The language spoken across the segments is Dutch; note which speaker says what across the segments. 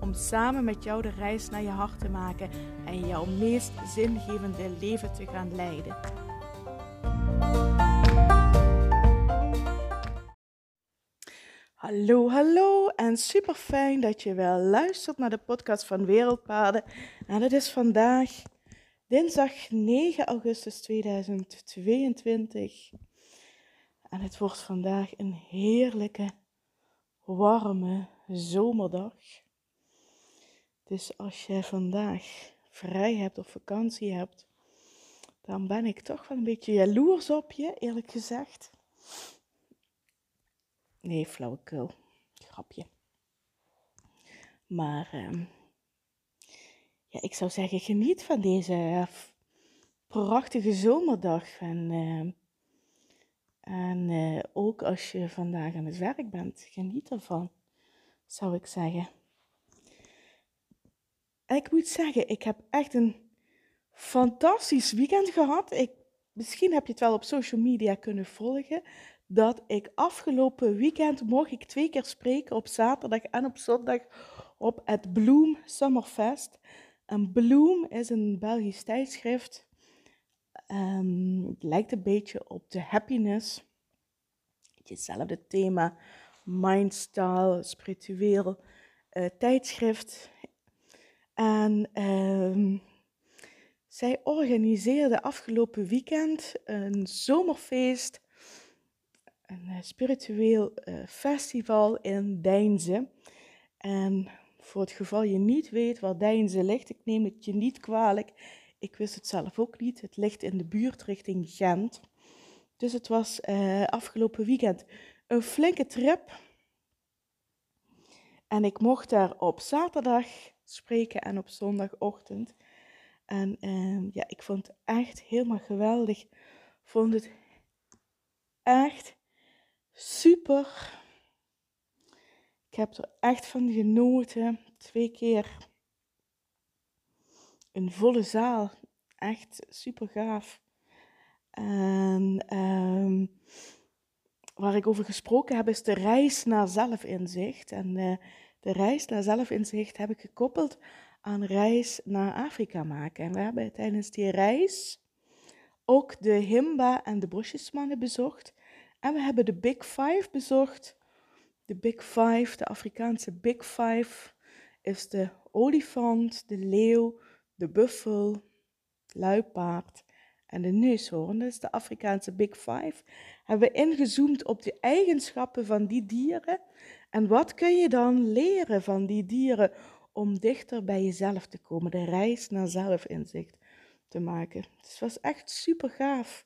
Speaker 1: Om samen met jou de reis naar je hart te maken en jouw meest zingevende leven te gaan leiden. Hallo, hallo en super fijn dat je wel luistert naar de podcast van Wereldpaden. En het is vandaag dinsdag 9 augustus 2022. En het wordt vandaag een heerlijke, warme zomerdag. Dus als je vandaag vrij hebt of vakantie hebt, dan ben ik toch wel een beetje jaloers op je, eerlijk gezegd. Nee, flauwekul. Grapje. Maar ehm, ja, ik zou zeggen, geniet van deze prachtige zomerdag. En, ehm, en eh, ook als je vandaag aan het werk bent, geniet ervan, zou ik zeggen. En ik moet zeggen, ik heb echt een fantastisch weekend gehad. Ik, misschien heb je het wel op social media kunnen volgen dat ik afgelopen weekend mocht ik twee keer spreken op zaterdag en op zondag op het Bloom Summerfest. En Bloom is een Belgisch tijdschrift. Um, het lijkt een beetje op de happiness. Hetzelfde thema, mindstyle, spiritueel uh, tijdschrift. En um, zij organiseerde afgelopen weekend een zomerfeest een eh, spiritueel uh, festival in Deinze. En voor het geval je niet weet waar Deinze ligt, ik neem het je niet kwalijk. Ik wist het zelf ook niet. Het ligt in de buurt richting Gent. Dus het was uh, afgelopen weekend een flinke trip. En ik mocht daar op zaterdag spreken en op zondagochtend. En uh, ja, ik vond het echt helemaal geweldig. Vond het echt super. Ik heb er echt van genoten. Twee keer een volle zaal. Echt super gaaf. En ehm, waar ik over gesproken heb is de reis naar zelfinzicht. En uh, de reis naar zelfinzicht heb ik gekoppeld aan reis naar Afrika maken. En we hebben tijdens die reis ook de Himba en de Bosjesmannen bezocht. En we hebben de Big Five bezocht. De Big Five, de Afrikaanse Big Five, is de olifant, de leeuw, de buffel, luipaard en de neushoorn. Dat is de Afrikaanse Big Five. Hebben we ingezoomd op de eigenschappen van die dieren. En wat kun je dan leren van die dieren om dichter bij jezelf te komen, de reis naar zelfinzicht te maken. Het was echt super gaaf.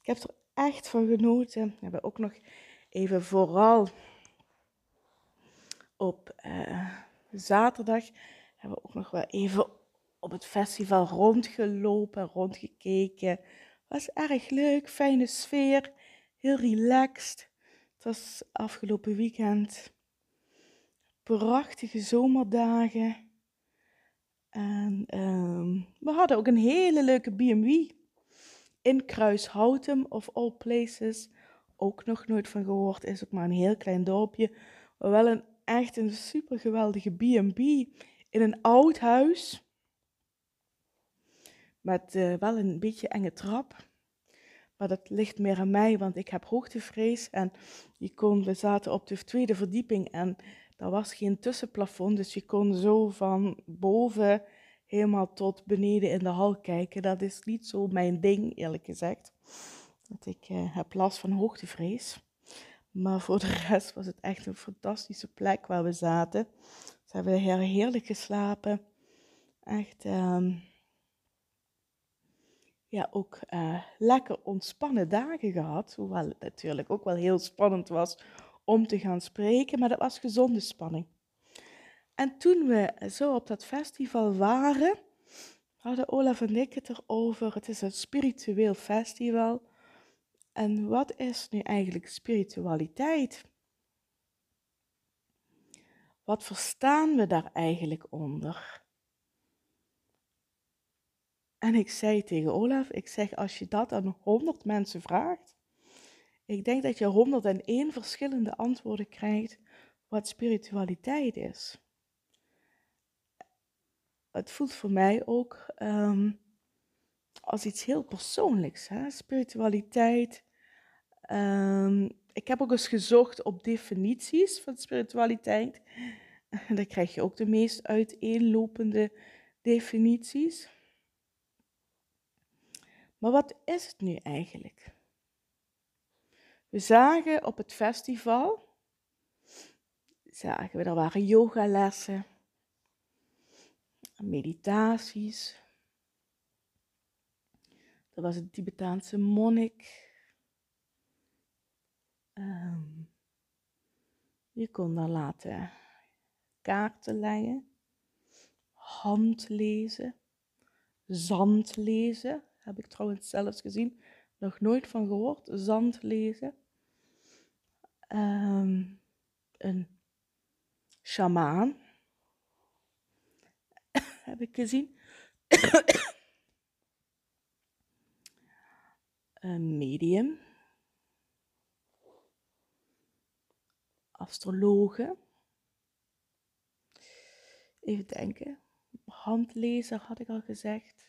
Speaker 1: Ik heb er echt van genoten. We hebben ook nog even vooral op uh, zaterdag hebben we ook nog wel even op het festival rondgelopen, rondgekeken. Was erg leuk, fijne sfeer, heel relaxed. Het was afgelopen weekend prachtige zomerdagen. En um, we hadden ook een hele leuke B&B in Kruishoutem of all places. Ook nog nooit van gehoord, is ook maar een heel klein dorpje. Maar wel een echt een super geweldige B&B in een oud huis. Met uh, wel een beetje enge trap. Maar dat ligt meer aan mij, want ik heb hoogtevrees. En je kon, we zaten op de tweede verdieping en er was geen tussenplafond. Dus je kon zo van boven helemaal tot beneden in de hal kijken. Dat is niet zo mijn ding, eerlijk gezegd. Want ik uh, heb last van hoogtevrees. Maar voor de rest was het echt een fantastische plek waar we zaten. Ze hebben heerlijk geslapen. Echt, um, ja, ook uh, lekker ontspannen dagen gehad. Hoewel het natuurlijk ook wel heel spannend was om te gaan spreken. Maar dat was gezonde spanning. En toen we zo op dat festival waren, hadden Olaf en ik het erover. Het is een spiritueel festival. En wat is nu eigenlijk spiritualiteit? Wat verstaan we daar eigenlijk onder? En ik zei tegen Olaf, ik zeg als je dat aan 100 mensen vraagt, ik denk dat je 101 verschillende antwoorden krijgt wat spiritualiteit is. Het voelt voor mij ook ehm, als iets heel persoonlijks. Hè? Spiritualiteit. Ehm, ik heb ook eens gezocht op definities van spiritualiteit. En dan krijg je ook de meest uiteenlopende definities. Maar wat is het nu eigenlijk? We zagen op het festival, zagen we, er waren yogalessen, meditaties. Er was een Tibetaanse monnik. Um, je kon dan laten kaarten leggen, handlezen, zand lezen. Heb ik trouwens zelfs gezien. Nog nooit van gehoord. Zand lezen. Um, een shamaan. heb ik gezien. een medium. Astrologe. Even denken. Handlezer had ik al gezegd.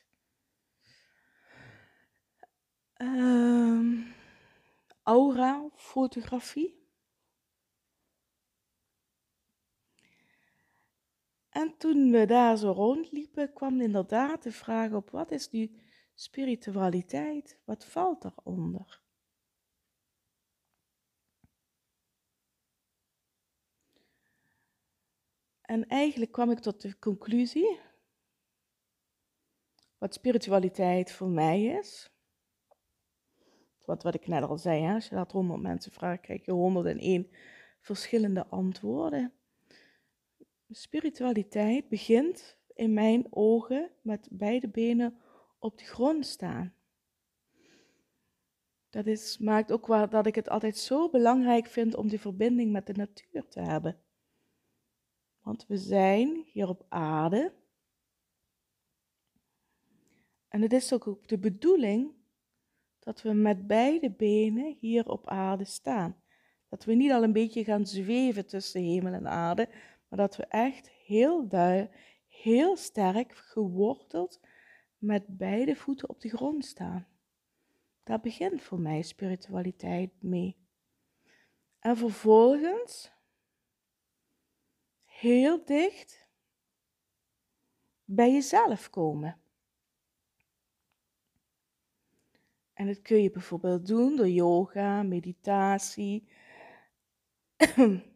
Speaker 1: Um, aura, fotografie. En toen we daar zo rondliepen, kwam inderdaad de vraag op: wat is nu spiritualiteit? Wat valt daaronder? En eigenlijk kwam ik tot de conclusie, wat spiritualiteit voor mij is, wat, wat ik net al zei, hè, als je dat honderd mensen vraagt, krijg je 101 verschillende antwoorden. Spiritualiteit begint in mijn ogen met beide benen op de grond staan. Dat is, maakt ook waar, dat ik het altijd zo belangrijk vind om die verbinding met de natuur te hebben. Want we zijn hier op aarde. En het is ook de bedoeling dat we met beide benen hier op aarde staan. Dat we niet al een beetje gaan zweven tussen hemel en aarde, maar dat we echt heel duidelijk, heel sterk geworteld met beide voeten op de grond staan. Daar begint voor mij spiritualiteit mee. En vervolgens heel dicht bij jezelf komen. En dat kun je bijvoorbeeld doen door yoga, meditatie,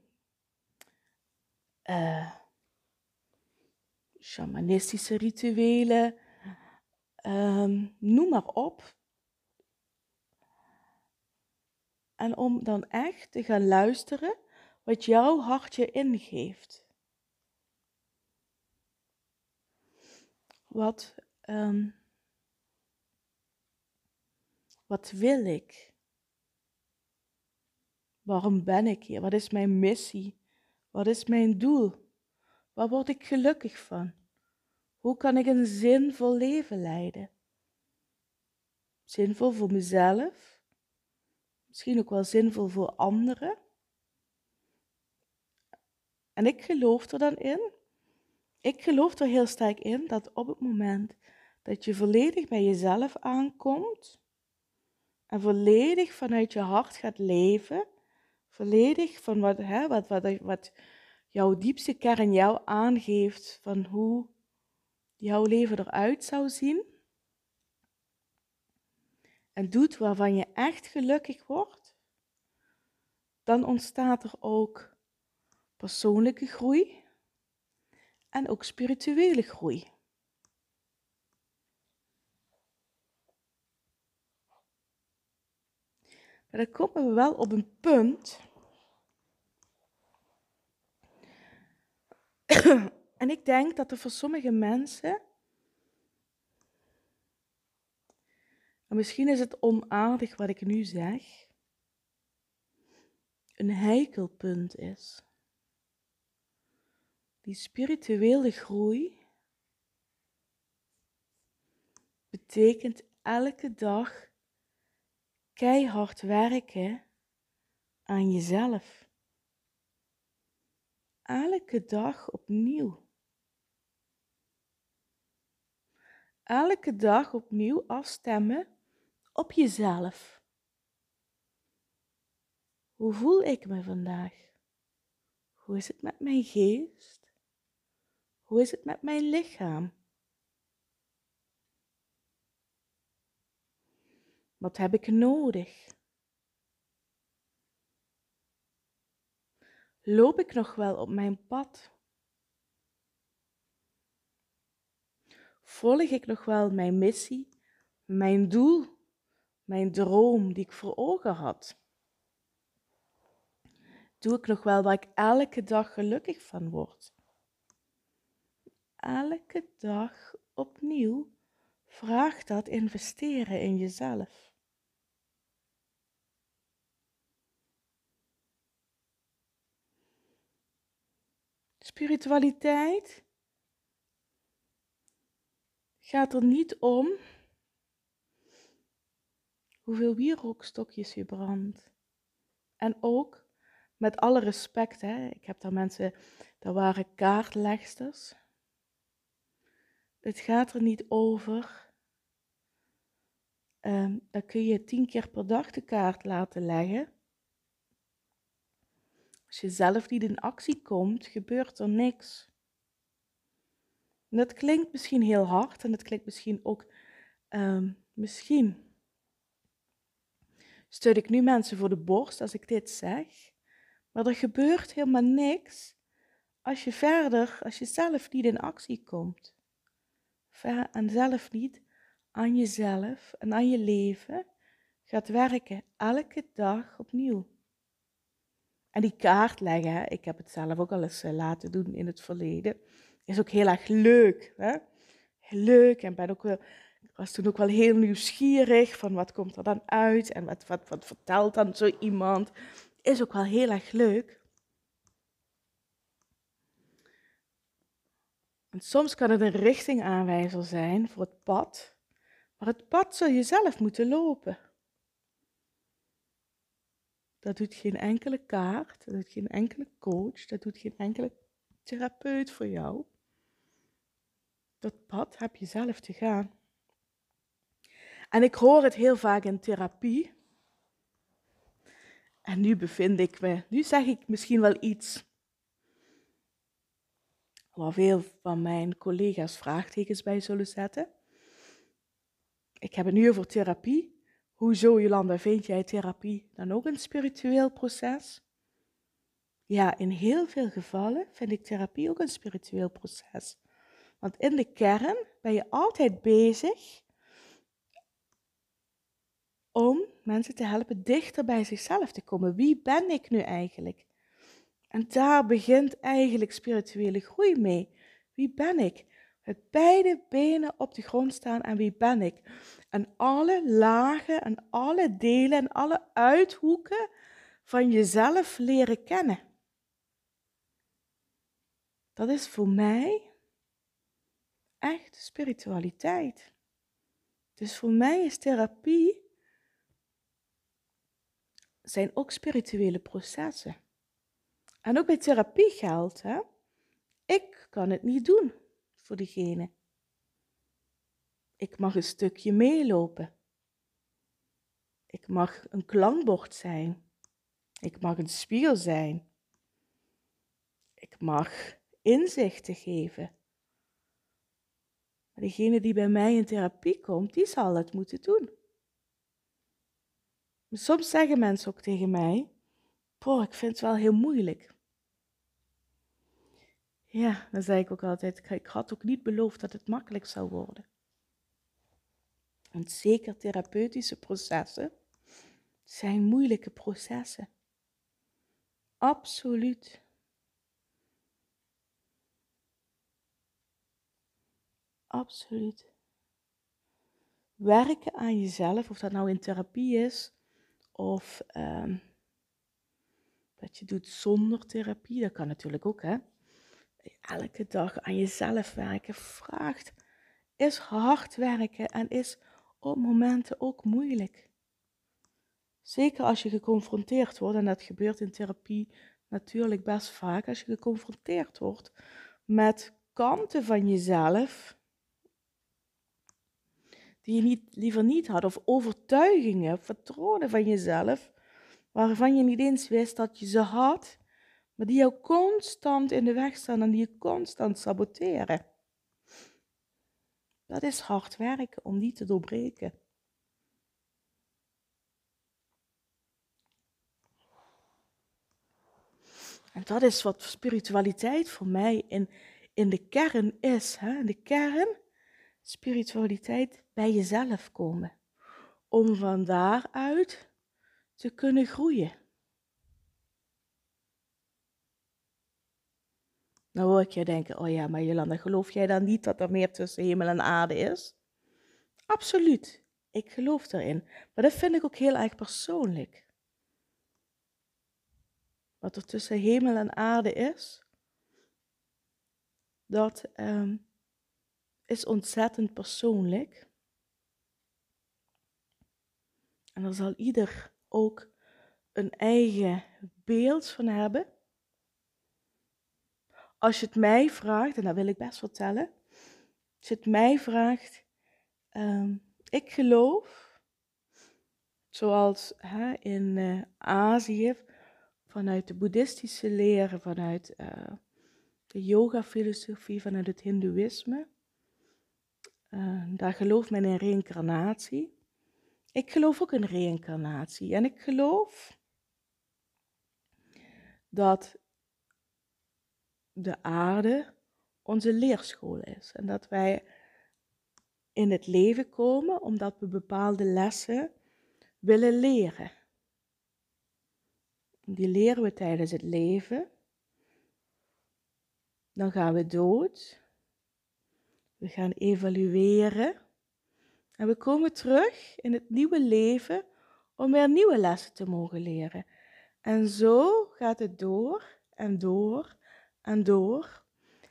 Speaker 1: uh, shamanistische rituelen, um, noem maar op. En om dan echt te gaan luisteren wat jouw hartje ingeeft. Wat, um, wat wil ik? Waarom ben ik hier? Wat is mijn missie? Wat is mijn doel? Waar word ik gelukkig van? Hoe kan ik een zinvol leven leiden? Zinvol voor mezelf, misschien ook wel zinvol voor anderen. En ik geloof er dan in, ik geloof er heel sterk in dat op het moment dat je volledig bij jezelf aankomt en volledig vanuit je hart gaat leven, volledig van wat, hè, wat, wat, wat jouw diepste kern jou aangeeft van hoe jouw leven eruit zou zien. En doet waarvan je echt gelukkig wordt, dan ontstaat er ook persoonlijke groei en ook spirituele groei. Maar dan komen we wel op een punt. en ik denk dat er voor sommige mensen En misschien is het onaardig wat ik nu zeg, een heikelpunt is. Die spirituele groei betekent elke dag keihard werken aan jezelf. Elke dag opnieuw. Elke dag opnieuw afstemmen op jezelf. Hoe voel ik me vandaag? Hoe is het met mijn geest? Hoe is het met mijn lichaam? Wat heb ik nodig? Loop ik nog wel op mijn pad? Volg ik nog wel mijn missie, mijn doel, mijn droom die ik voor ogen had? Doe ik nog wel waar ik elke dag gelukkig van word? Elke dag opnieuw vraagt dat investeren in jezelf. Spiritualiteit gaat er niet om hoeveel wierookstokjes je brandt. En ook, met alle respect, hè, ik heb daar mensen, dat waren kaartlegsters. Het gaat er niet over, um, dan kun je tien keer per dag de kaart laten leggen. Als je zelf niet in actie komt, gebeurt er niks. Dat klinkt misschien heel hard en dat klinkt misschien ook, um, misschien steun ik nu mensen voor de borst als ik dit zeg, maar er gebeurt helemaal niks als je verder, als je zelf niet in actie komt. En zelf niet aan jezelf en aan je leven gaat werken, elke dag opnieuw. En die kaart leggen, ik heb het zelf ook al eens eh, laten doen in het verleden, is ook heel erg leuk. Hè? Leuk en ben ook wel, was toen ook wel heel nieuwsgierig van wat komt er dan uit en wat, wat, wat vertelt dan zo iemand. Is ook wel heel erg leuk. En soms kan het een richtingaanwijzer zijn voor het pad, maar het pad zul je zelf moeten lopen. Dat doet geen enkele kaart, dat doet geen enkele coach, dat doet geen enkele therapeut voor jou. Dat pad heb je zelf te gaan. En ik hoor het heel vaak in therapie. En nu bevind ik me, nu zeg ik misschien wel iets waar veel van mijn collega's vraagtekens bij zullen zetten. Ik heb het nu over therapie. Hoezo, Jolanda, vind jij therapie dan ook een spiritueel proces? Ja, in heel veel gevallen vind ik therapie ook een spiritueel proces. Want in de kern ben je altijd bezig om mensen te helpen dichter bij zichzelf te komen. Wie ben ik nu eigenlijk? En daar begint eigenlijk spirituele groei mee. Wie ben ik? Met beide benen op de grond staan en wie ben ik? En alle lagen en alle delen en alle uithoeken van jezelf leren kennen. Dat is voor mij echt spiritualiteit. Dus voor mij is therapie zijn ook spirituele processen. En ook bij therapie geldt, hè? ik kan het niet doen voor diegene. Ik mag een stukje meelopen. Ik mag een klankbord zijn. Ik mag een spiegel zijn. Ik mag inzichten geven. Maar degene die bij mij in therapie komt, die zal het moeten doen. Soms zeggen mensen ook tegen mij: Boah, ik vind het wel heel moeilijk. Ja, dan zei ik ook altijd: Ik had ook niet beloofd dat het makkelijk zou worden. Want zeker therapeutische processen zijn moeilijke processen. Absoluut. Absoluut. werken aan jezelf, of dat nou in therapie is, of ehm, dat je doet zonder therapie, dat kan natuurlijk ook, hè. Elke dag aan jezelf werken vraagt, is hard werken en is op momenten ook moeilijk. Zeker als je geconfronteerd wordt, en dat gebeurt in therapie natuurlijk best vaak, als je geconfronteerd wordt met kanten van jezelf die je niet, liever niet had, of overtuigingen, patronen van jezelf, waarvan je niet eens wist dat je ze had, maar die jou constant in de weg staan en die je constant saboteren. Dat is hard werken om die te doorbreken. En dat is wat spiritualiteit voor mij in, in de kern is. Hè? De kern, spiritualiteit bij jezelf komen. Om van daaruit te kunnen groeien. Nou hoor ik je denken, oh ja, maar Jolanda, geloof jij dan niet dat er meer tussen hemel en aarde is? Absoluut, ik geloof erin. Maar dat vind ik ook heel erg persoonlijk. Wat er tussen hemel en aarde is, dat ehm, is ontzettend persoonlijk. En daar zal ieder ook een eigen beeld van hebben. Als je het mij vraagt, en dat wil ik best vertellen. Als je het mij vraagt, ehm, ik geloof, zoals hè, in uh, Azië, vanuit de boeddhistische leren, vanuit uh, de yoga-filosofie, vanuit het hindoeïsme. Uh, daar gelooft men in reïncarnatie. Ik geloof ook in reïncarnatie. En ik geloof dat de aarde onze leerschool is. En dat wij in het leven komen omdat we bepaalde lessen willen leren. Die leren we tijdens het leven. Dan gaan we dood. We gaan evalueren. En we komen terug in het nieuwe leven om weer nieuwe lessen te mogen leren. En zo gaat het door en door en door.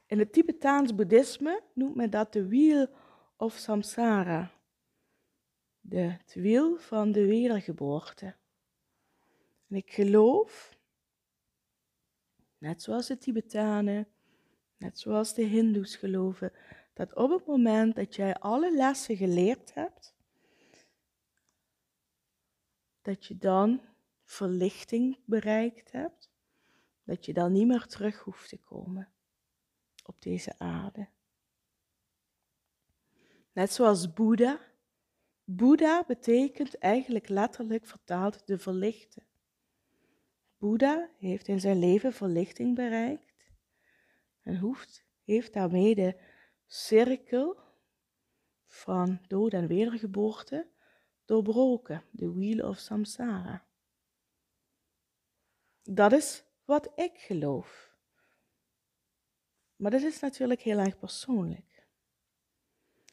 Speaker 1: In het Tibetaans boeddhisme noemt men dat de wheel of samsara. De, het wiel van de wedergeboorte. En ik geloof, net zoals de Tibetanen, net zoals de Hindoes geloven, dat op het moment dat jij alle lessen geleerd hebt, dat je dan verlichting bereikt hebt, dat je dan niet meer terug hoeft te komen op deze aarde. Net zoals Boeddha. Boeddha betekent eigenlijk letterlijk vertaald de verlichte. Boeddha heeft in zijn leven verlichting bereikt en hoeft, heeft daarmee de cirkel van dood en wedergeboorte doorbroken, de wheel of samsara. Dat is wat ik geloof. Maar dat is natuurlijk heel erg persoonlijk.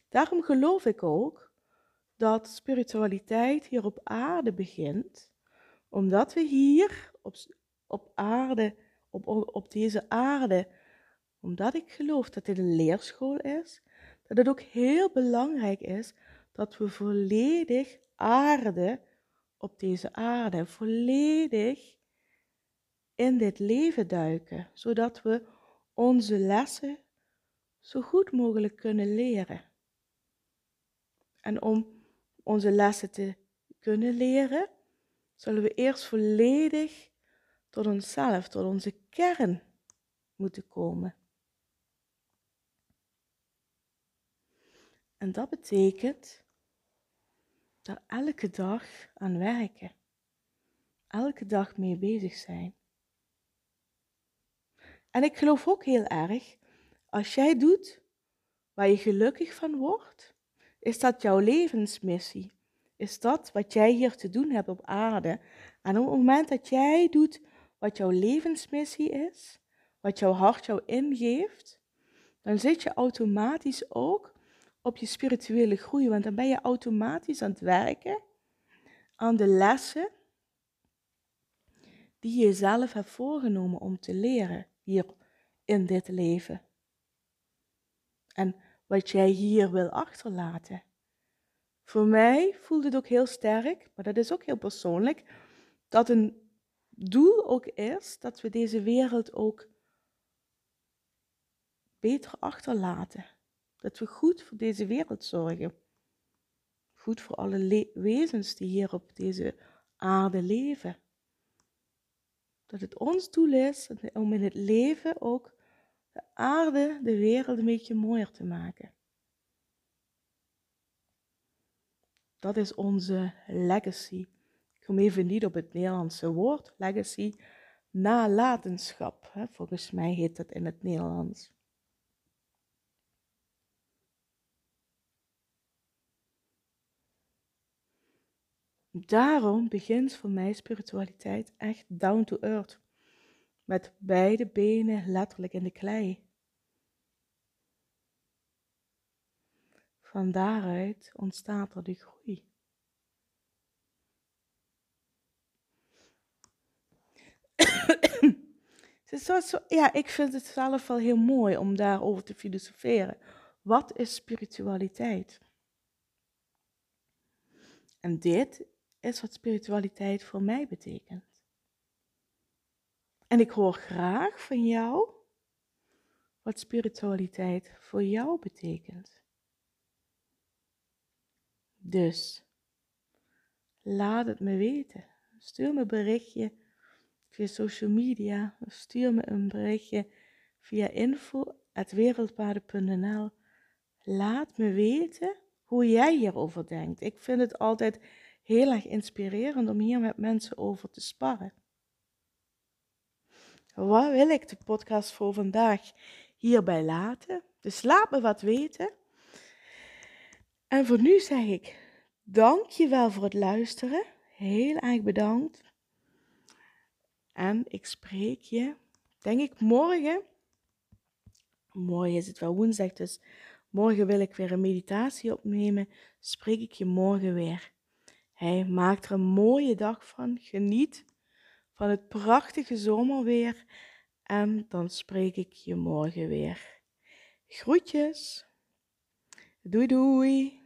Speaker 1: Daarom geloof ik ook dat spiritualiteit hier op aarde begint, omdat we hier op, op aarde, op, op deze aarde, omdat ik geloof dat dit een leerschool is, dat het ook heel belangrijk is dat we volledig aarde op deze aarde, volledig in dit leven duiken, zodat we onze lessen zo goed mogelijk kunnen leren. En om onze lessen te kunnen leren, zullen we eerst volledig tot onszelf, tot onze kern moeten komen. En dat betekent daar elke dag aan werken. Elke dag mee bezig zijn. En ik geloof ook heel erg, als jij doet waar je gelukkig van wordt, is dat jouw levensmissie. Is dat wat jij hier te doen hebt op aarde. En op het moment dat jij doet wat jouw levensmissie is, wat jouw hart jou ingeeft, dan zit je automatisch ook op je spirituele groei, want dan ben je automatisch aan het werken aan de lessen die je jezelf hebt voorgenomen om te leren hier in dit leven. En wat jij hier wil achterlaten. Voor mij voelt het ook heel sterk, maar dat is ook heel persoonlijk, dat een doel ook is dat we deze wereld ook beter achterlaten. Dat we goed voor deze wereld zorgen. Goed voor alle wezens die hier op deze aarde leven. Dat het ons doel is om in het leven ook de aarde, de wereld een beetje mooier te maken. Dat is onze legacy. Ik kom even niet op het Nederlandse woord, legacy, nalatenschap. Volgens mij heet dat in het Nederlands. Daarom begint voor mij spiritualiteit echt down to earth. Met beide benen letterlijk in de klei. Van daaruit ontstaat er de groei. ja, ik vind het zelf wel heel mooi om daarover te filosoferen. Wat is spiritualiteit? En dit wat spiritualiteit voor mij betekent. En ik hoor graag van jou wat spiritualiteit voor jou betekent. Dus laat het me weten. Stuur me een berichtje via social media. Stuur me een berichtje via info.wereldpaden.nl. Laat me weten hoe jij hierover denkt. Ik vind het altijd heel erg inspirerend om hier met mensen over te sparren. Wat wil ik de podcast voor vandaag hierbij laten? Dus laat me wat weten. En voor nu zeg ik dank je wel voor het luisteren. Heel erg bedankt. En ik spreek je, denk ik, morgen. Morgen is het wel woensdag, dus morgen wil ik weer een meditatie opnemen. Spreek ik je morgen weer. Hij maakt er een mooie dag van. Geniet van het prachtige zomerweer. En dan spreek ik je morgen weer. Groetjes. Doei doei.